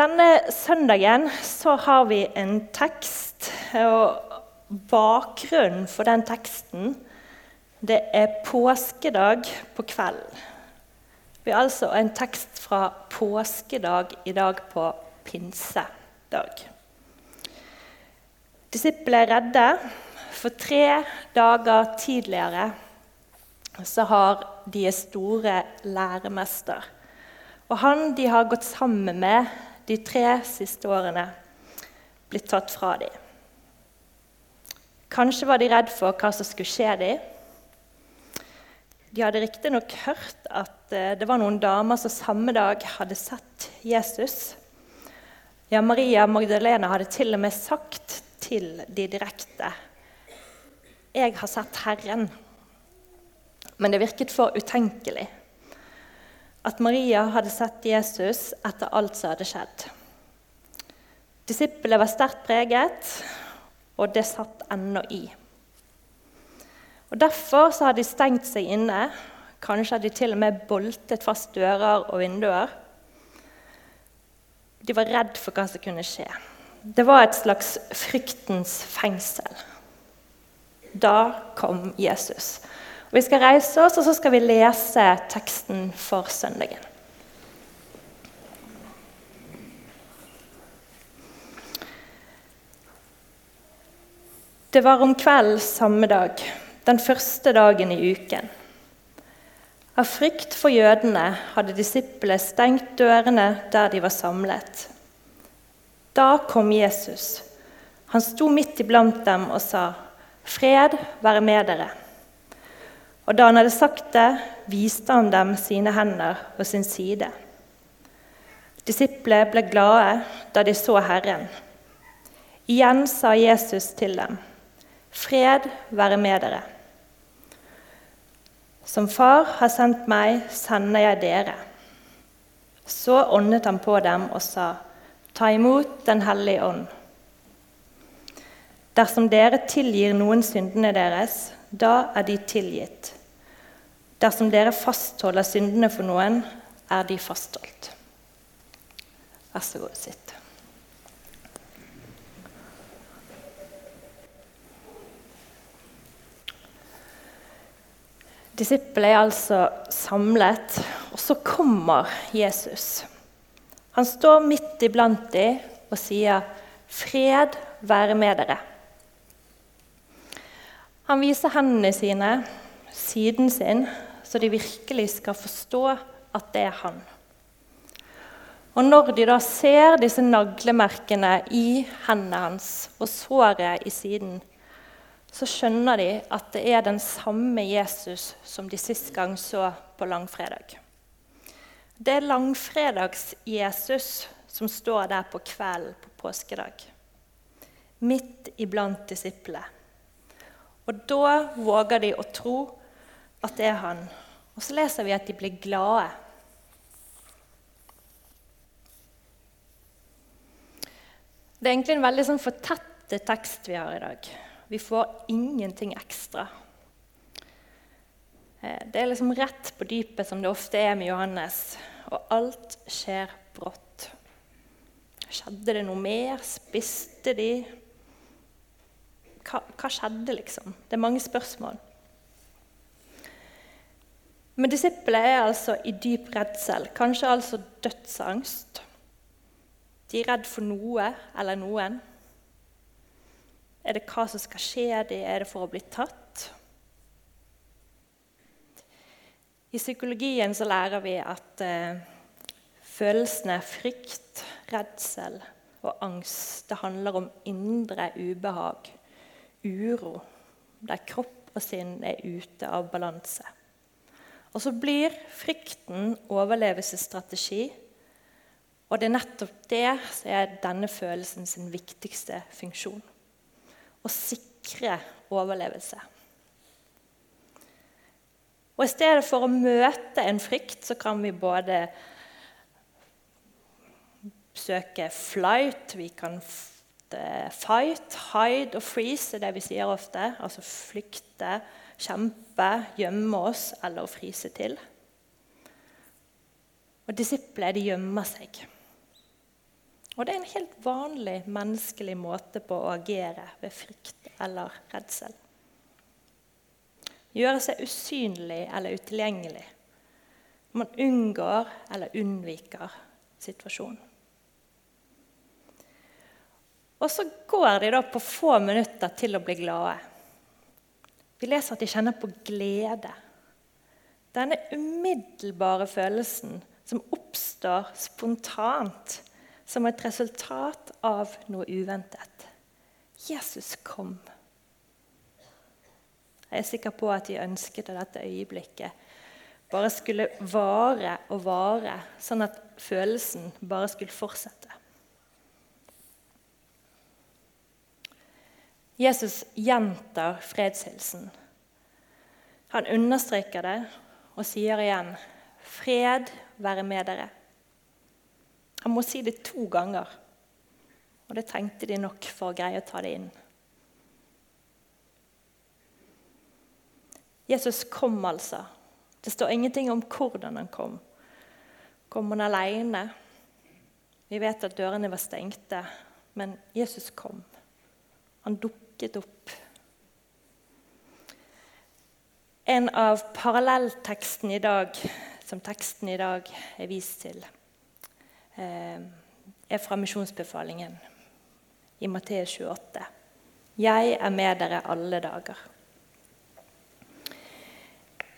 Denne søndagen så har vi en tekst, og bakgrunnen for den teksten det er påskedag på kvelden. Vi har altså en tekst fra påskedag i dag på pinsedag. Disiplene er redde, for tre dager tidligere så har de store læremester Og han de har gått sammen med de tre siste årene, blitt tatt fra dem. Kanskje var de redd for hva som skulle skje dem. De hadde riktignok hørt at eh, det var noen damer som samme dag hadde sett Jesus. Ja, Maria Magdalena hadde til og med sagt til de direkte 'Jeg har sett Herren'. Men det virket for utenkelig at Maria hadde sett Jesus etter alt som hadde skjedd. Disiplene var sterkt preget, og det satt ennå i. Og Derfor så hadde de stengt seg inne. Kanskje hadde de til og med boltet fast dører og vinduer. De var redd for hva som kunne skje. Det var et slags fryktens fengsel. Da kom Jesus. Og vi skal reise oss, og så skal vi lese teksten for søndagen. Det var om kvelden samme dag den første dagen i uken. Av frykt for jødene hadde disiplene stengt dørene der de var samlet. Da kom Jesus. Han sto midt iblant dem og sa, 'Fred være med dere.' Og da han hadde sagt det, viste han dem sine hender og sin side. Disiplene ble glade da de så Herren. Igjen sa Jesus til dem, 'Fred være med dere.' Som Far har sendt meg, sender jeg dere. Så åndet han på dem og sa, Ta imot Den hellige ånd. Dersom dere tilgir noen syndene deres, da er de tilgitt. Dersom dere fastholder syndene for noen, er de fastholdt. Vær så god, sitt. Disippelet er altså samlet, og så kommer Jesus. Han står midt iblant dem og sier, 'Fred være med dere'. Han viser hendene sine, siden sin, så de virkelig skal forstå at det er han. Og når de da ser disse naglemerkene i hendene hans og såret i siden, så skjønner de at det er den samme Jesus som de sist gang så på langfredag. Det er langfredags-Jesus som står der på kvelden på påskedag, midt iblant disiplene. Og da våger de å tro at det er han. Og så leser vi at de blir glade. Det er egentlig en veldig sånn fortettet tekst vi har i dag. Vi får ingenting ekstra. Eh, det er liksom rett på dypet, som det ofte er med Johannes. Og alt skjer brått. Skjedde det noe mer? Spiste de? Hva, hva skjedde, liksom? Det er mange spørsmål. Men disiplene er altså i dyp redsel, kanskje altså dødsangst. De er redd for noe eller noen. Er det hva som skal skje? Er det for å bli tatt? I psykologien så lærer vi at eh, følelsene frykt, redsel og angst det handler om indre ubehag, uro, der kropp og sinn er ute av balanse. Og så blir frykten overlevelsesstrategi, og det er nettopp det som er denne følelsen sin viktigste funksjon Å sikre overlevelse. Og I stedet for å møte en frykt, så kan vi både søke flight, vi kan fight, hide og freeze, er det vi sier ofte. Altså flykte, kjempe, gjemme oss eller å fryse til. Og Disipler de gjemmer seg. Og det er en helt vanlig menneskelig måte på å agere ved frykt eller redsel. Gjøre seg usynlig eller utilgjengelig. Man unngår eller unnviker situasjonen. Og så går de da på få minutter til å bli glade. Vi leser at de kjenner på glede. Denne umiddelbare følelsen som oppstår spontant som et resultat av noe uventet. Jesus kom. Jeg er sikker på at de ønsket at dette øyeblikket bare skulle vare og vare, sånn at følelsen bare skulle fortsette. Jesus gjentar fredshilsen. Han understreker det og sier igjen 'Fred være med dere'. Han må si det to ganger, og det trengte de nok for å greie å ta det inn. Jesus kom altså. Det står ingenting om hvordan han kom. Kom han alene? Vi vet at dørene var stengte, men Jesus kom. Han dukket opp. En av parallelltekstene i dag, som teksten i dag er vist til, eh, er fra misjonsbefalingen i Matteus 28. Jeg er med dere alle dager.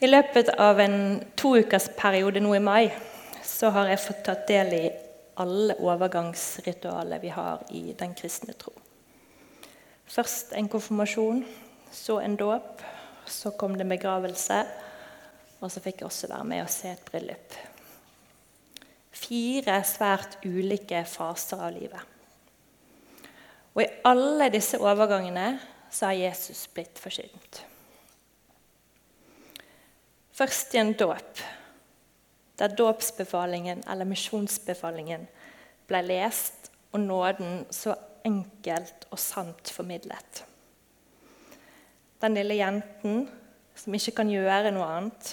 I løpet av en to ukers periode nå i mai så har jeg fått tatt del i alle overgangsritualer vi har i den kristne tro. Først en konfirmasjon, så en dåp, så kom det begravelse. Og så fikk jeg også være med og se et bryllup. Fire svært ulike faser av livet. Og i alle disse overgangene så har Jesus blitt forsynt. Først i en dåp, der dåpsbefalingen eller misjonsbefalingen ble lest og nåden så enkelt og sant formidlet. Den lille jenten som ikke kan gjøre noe annet,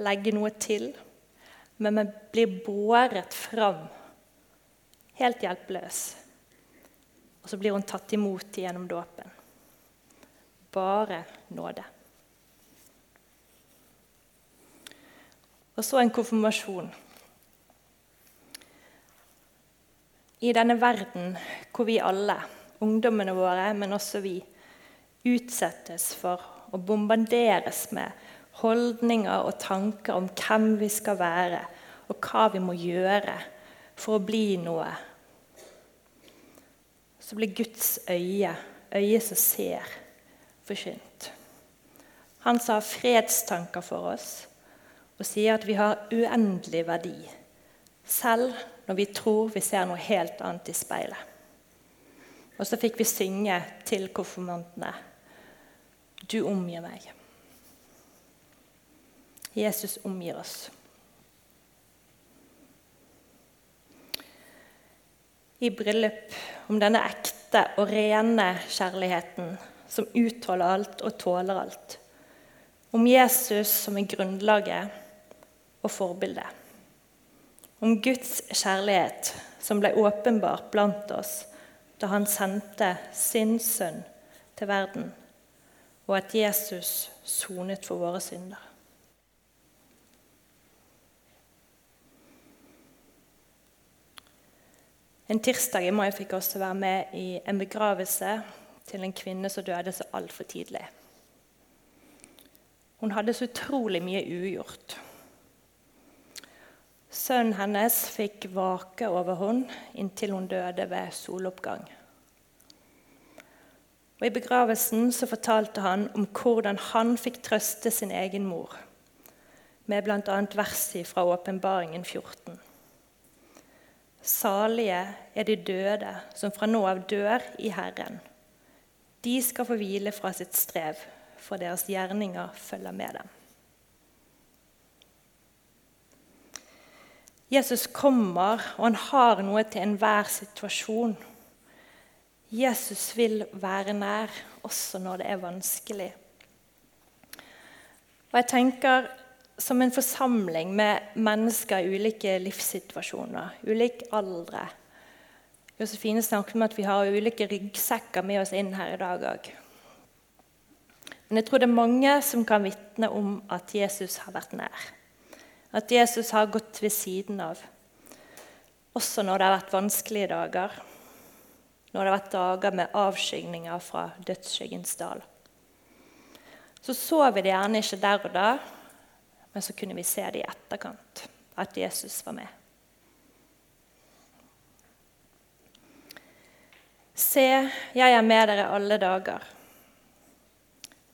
legge noe til, men vi blir båret fram helt hjelpeløs. Og så blir hun tatt imot gjennom dåpen. Bare nåde. Og så en konfirmasjon. I denne verden hvor vi alle, ungdommene våre, men også vi, utsettes for å bombarderes med holdninger og tanker om hvem vi skal være, og hva vi må gjøre for å bli noe. Så blir Guds øye, øyet som ser, forkynt. Han sa fredstanker for oss og sier at vi har uendelig verdi, selv når vi tror vi ser noe helt annet i speilet. Og så fikk vi synge til konfirmantene Du omgir meg. Jesus omgir oss. I bryllup om denne ekte og rene kjærligheten som utholder alt og tåler alt. Om Jesus som er grunnlaget og forbildet om Guds kjærlighet som ble åpenbart blant oss da han sendte sin sønn til verden, og at Jesus sonet for våre synder. En tirsdag i mai fikk jeg også være med i en begravelse til en kvinne som døde så altfor tidlig. Hun hadde så utrolig mye ugjort. Sønnen hennes fikk vake over henne inntil hun døde ved soloppgang. Og I begravelsen så fortalte han om hvordan han fikk trøste sin egen mor, med bl.a. verset fra Åpenbaringen 14. Salige er de døde som fra nå av dør i Herren. De skal få hvile fra sitt strev, for deres gjerninger følger med dem. Jesus kommer, og han har noe til enhver situasjon. Jesus vil være nær, også når det er vanskelig. Og jeg tenker Som en forsamling med mennesker i ulike livssituasjoner, ulik aldre, Josefine snakket om at vi har ulike ryggsekker med oss inn her i dag òg. Men jeg tror det er mange som kan vitne om at Jesus har vært nær. At Jesus har gått ved siden av. Også når det har vært vanskelige dager. Når det har vært dager med avskygninger fra dødsskyggens dal. Så så vi det gjerne ikke der og da, men så kunne vi se det i etterkant. At Jesus var med. Se, jeg er med dere alle dager.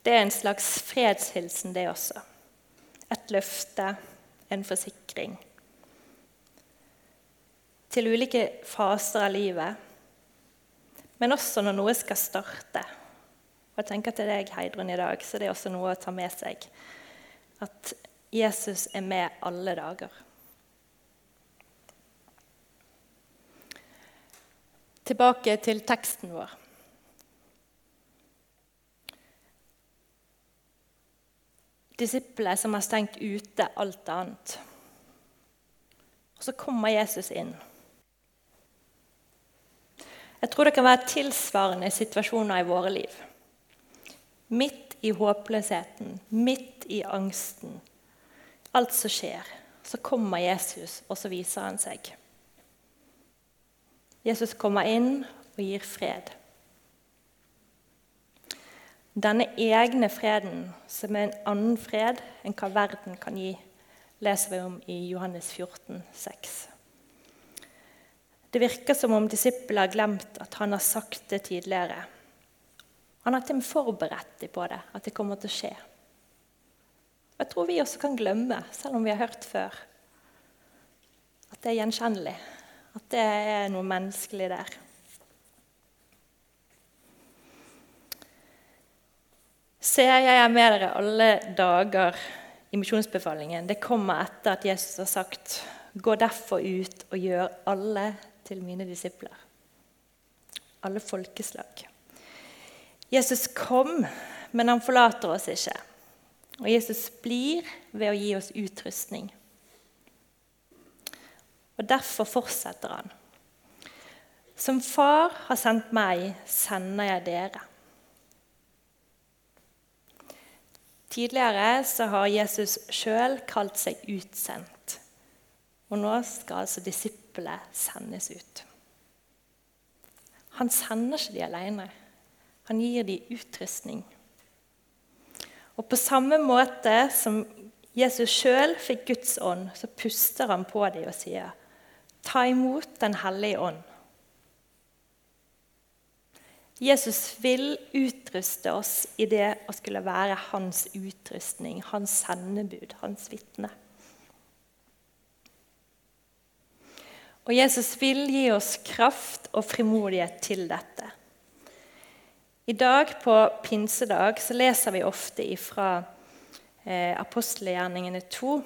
Det er en slags fredshilsen, det også. Et løfte, en forsikring. Til ulike faser av livet, men også når noe skal starte. Og jeg tenker til deg, Heidrun, i dag, så det er også noe å ta med seg. At Jesus er med alle dager. Tilbake til teksten vår. Disiplene som har stengt ute alt annet. Og så kommer Jesus inn. Jeg tror det kan være tilsvarende situasjoner i våre liv. Midt i håpløsheten, midt i angsten, alt som skjer, så kommer Jesus, og så viser han seg. Jesus kommer inn og gir fred. Denne egne freden, som er en annen fred enn hva verden kan gi, leser vi om i Johannes 14, 6. Det virker som om disiplene har glemt at han har sagt det tidligere. Han har til og med forberedt dem på det, at det kommer til å skje. Jeg tror vi også kan glemme, selv om vi har hørt før, at det er gjenkjennelig. At det er noe menneskelig der. Se, jeg er med dere alle dager i misjonsbefalingen. Det kommer etter at Jesus har sagt, 'Gå derfor ut og gjør alle til mine disipler.' Alle folkeslag. Jesus kom, men han forlater oss ikke. Og Jesus blir ved å gi oss utrustning. Og derfor fortsetter han. Som far har sendt meg, sender jeg dere. Tidligere så har Jesus sjøl kalt seg utsendt. Og nå skal altså disiplene sendes ut. Han sender ikke de alene. Han gir de utrustning. Og på samme måte som Jesus sjøl fikk Guds ånd, så puster han på dem og sier Ta imot Den hellige ånd. Jesus vil utruste oss i det å skulle være hans utrustning, hans sendebud, hans vitne. Og Jesus vil gi oss kraft og frimodighet til dette. I dag på pinsedag så leser vi ofte ifra eh, apostelgjerningene 2,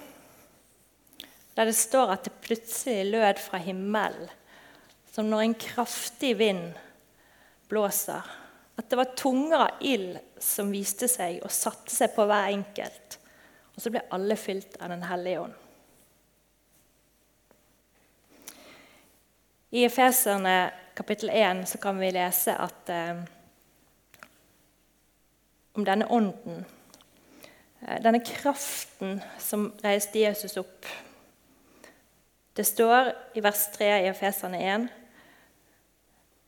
der det står at det plutselig lød fra himmelen, som når en kraftig vind blåser. At det var tunger av ild som viste seg og satte seg på hver enkelt. Og så ble alle fylt av Den hellige ånd. I Efeserne kapittel 1 så kan vi lese at, eh, om denne ånden. Eh, denne kraften som reiste Jesus opp det står i vers 3 i Efeserne 1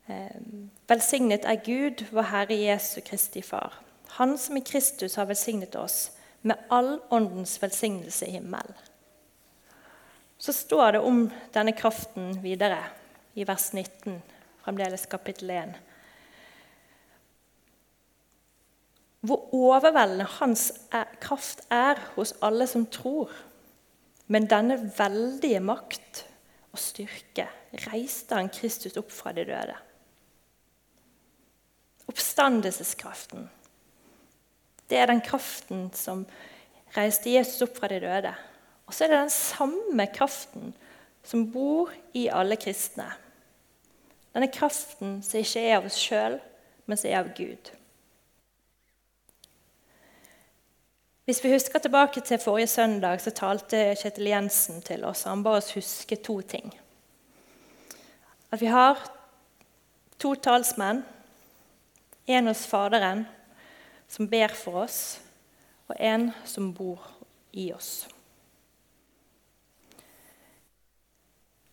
ehm, Velsignet er Gud, vår Herre Jesu Kristi Far. Han som i Kristus har velsignet oss med all åndens velsignelse i himmelen. Så står det om denne kraften videre i vers 19, fremdeles kapittel 1. Hvor overveldende hans kraft er hos alle som tror. Men denne veldige makt og styrke reiste han Kristus opp fra de døde. Oppstandelseskraften. Det er den kraften som reiste Jesus opp fra de døde. Og så er det den samme kraften som bor i alle kristne. Denne kraften som ikke er av oss sjøl, men som er av Gud. Hvis vi husker tilbake til forrige søndag, så talte Kjetil Jensen til oss. Han ba oss huske to ting. At vi har To talsmenn. En hos Faderen, som ber for oss, og en som bor i oss.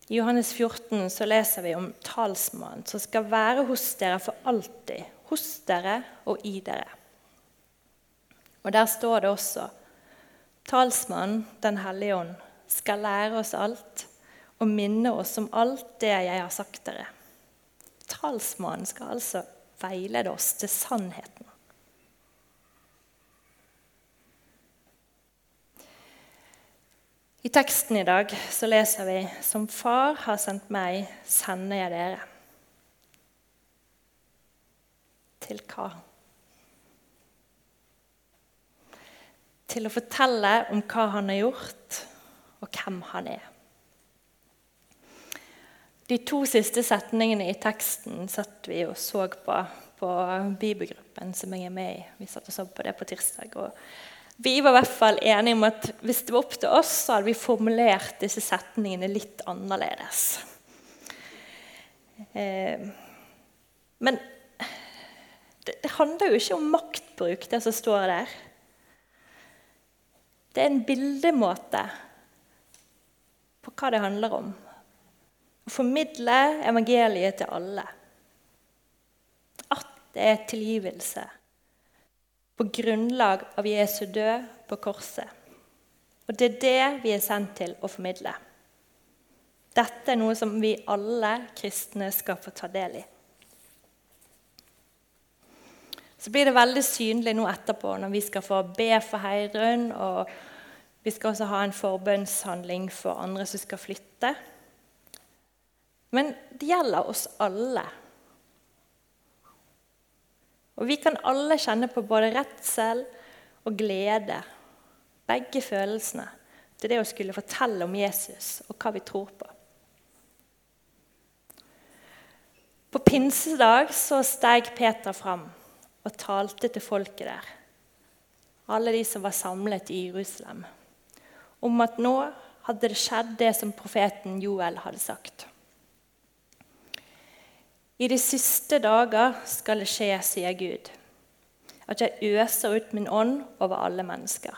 I Johannes 14 så leser vi om talsmannen som skal være hos dere for alltid. Hos dere og i dere. Og Der står det også talsmannen, Den hellige ånd, skal lære oss alt og minne oss om alt det jeg har sagt dere. Talsmannen skal altså veilede oss til sannheten. I teksten i dag så leser vi Som Far har sendt meg, sender jeg dere. Til hva? Til å fortelle om hva han har gjort, og hvem han er. De to siste setningene i teksten satt vi og så på på bibelgruppen som jeg er med i. Vi satt og så på det på tirsdag. og Vi var i hvert fall enige om at hvis det var opp til oss, så hadde vi formulert disse setningene litt annerledes. Eh, men det, det handler jo ikke om maktbruk, det som står der. Det er en bildemåte på hva det handler om. Å formidle evangeliet til alle. At det er tilgivelse på grunnlag av Jesu død på korset. Og det er det vi er sendt til å formidle. Dette er noe som vi alle kristne skal få ta del i. Så blir det veldig synlig nå etterpå når vi skal få be for Heirun, og vi skal også ha en forbønnshandling for andre som skal flytte. Men det gjelder oss alle. Og vi kan alle kjenne på både redsel og glede. Begge følelsene til det å skulle fortelle om Jesus og hva vi tror på. På pinsedag så steg Peter fram og talte til folket der, alle de som var samlet i Jerusalem, om at nå hadde det skjedd det som profeten Joel hadde sagt. I de siste dager skal det skje, sier Gud, at jeg øser ut min ånd over alle mennesker.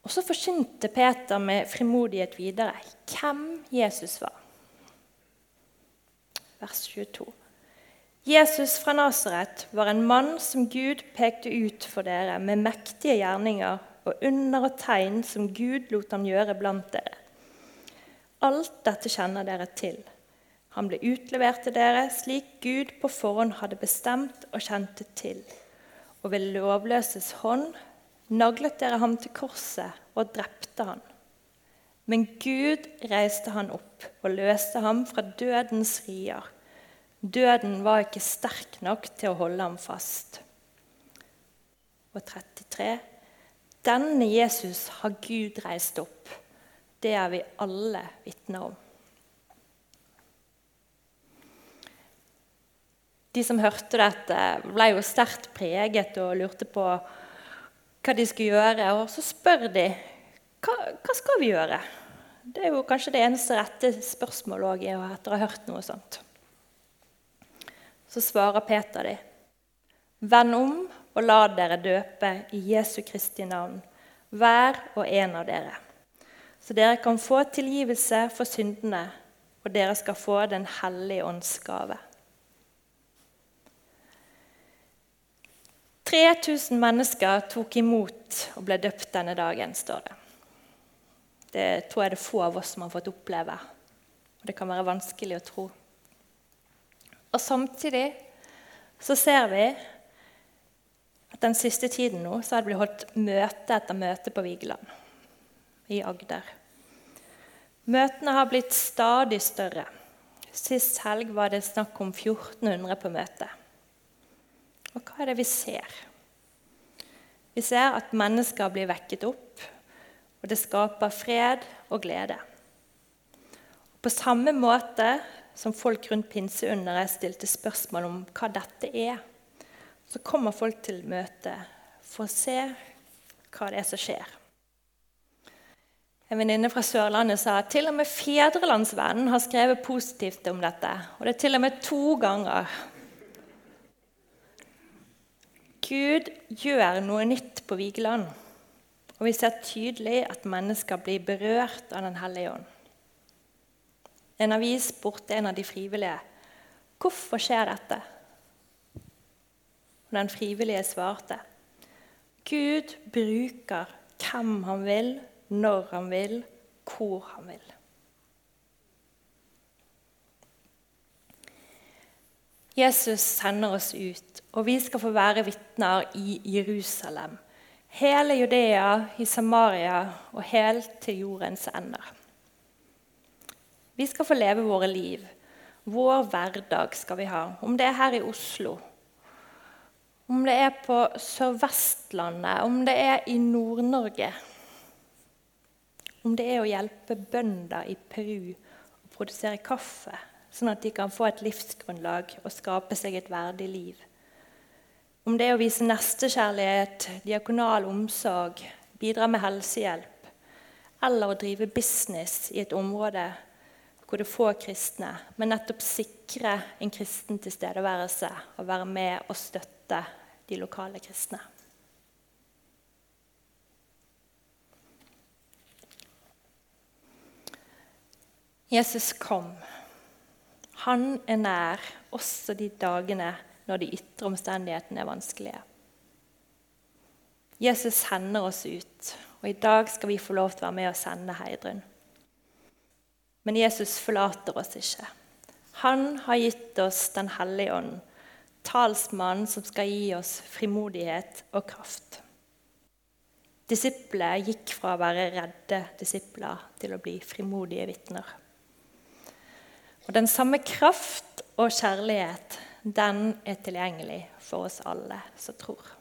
Og så forkynte Peter med frimodighet videre hvem Jesus var. Vers 22. Jesus fra Nasaret var en mann som Gud pekte ut for dere med mektige gjerninger og under og tegn som Gud lot ham gjøre blant dere. Alt dette kjenner dere til. Han ble utlevert til dere slik Gud på forhånd hadde bestemt og kjente til. Og ved lovløses hånd naglet dere ham til korset og drepte han. Men Gud reiste han opp og løste ham fra dødens rier. Døden var ikke sterk nok til å holde ham fast. Og 33. Denne Jesus har Gud reist opp det er vi alle vitner om. De som hørte dette, ble jo sterkt preget og lurte på hva de skulle gjøre. Og så spør de hva, hva skal vi gjøre. Det er jo kanskje det eneste rette spørsmålet etter å ha hørt noe sånt. Så svarer Peter de. Vend om og la dere døpe i Jesu Kristi navn, hver og en av dere så dere kan få tilgivelse for syndene, og dere skal få Den hellige ånds gave. 3000 mennesker tok imot og ble døpt denne dagen, står det. Det tror jeg det er få av oss som har fått oppleve. Og det kan være vanskelig å tro. Og Samtidig så ser vi at den siste tiden nå så har det blitt holdt møte etter møte på Vigeland i Agder. Møtene har blitt stadig større. Sist helg var det snakk om 1400 på møtet. Og hva er det vi ser? Vi ser at mennesker blir vekket opp, og det skaper fred og glede. På samme måte som folk rundt pinseunderet stilte spørsmål om hva dette er, så kommer folk til møtet for å se hva det er som skjer. En venninne fra Sørlandet sa at til og med Fedrelandsvennen har skrevet positivt om dette. Og det er til og med to ganger. Gud gjør noe nytt på Vigeland. Og vi ser tydelig at mennesker blir berørt av Den hellige ånd. En avis spurte en av de frivillige hvorfor skjer dette. Og den frivillige svarte Gud bruker hvem han vil, når han vil, hvor han vil. Jesus sender oss ut, og vi skal få være vitner i Jerusalem hele Judea, i Samaria og helt til jordens ender. Vi skal få leve våre liv. Vår hverdag skal vi ha. Om det er her i Oslo, om det er på Sør-Vestlandet, om det er i Nord-Norge. Om det er å hjelpe bønder i Peru å produsere kaffe, sånn at de kan få et livsgrunnlag og skape seg et verdig liv. Om det er å vise nestekjærlighet, diakonal omsorg, bidra med helsehjelp, eller å drive business i et område hvor det er få kristne, men nettopp sikre en kristen tilstedeværelse og være med og støtte de lokale kristne. Jesus kom. Han er nær også de dagene når de ytre omstendighetene er vanskelige. Jesus sender oss ut, og i dag skal vi få lov til å være med og sende Heidrun. Men Jesus forlater oss ikke. Han har gitt oss Den hellige ånd, talsmannen som skal gi oss frimodighet og kraft. Disiplene gikk fra å være redde disipler til å bli frimodige vitner. Og Den samme kraft og kjærlighet den er tilgjengelig for oss alle som tror.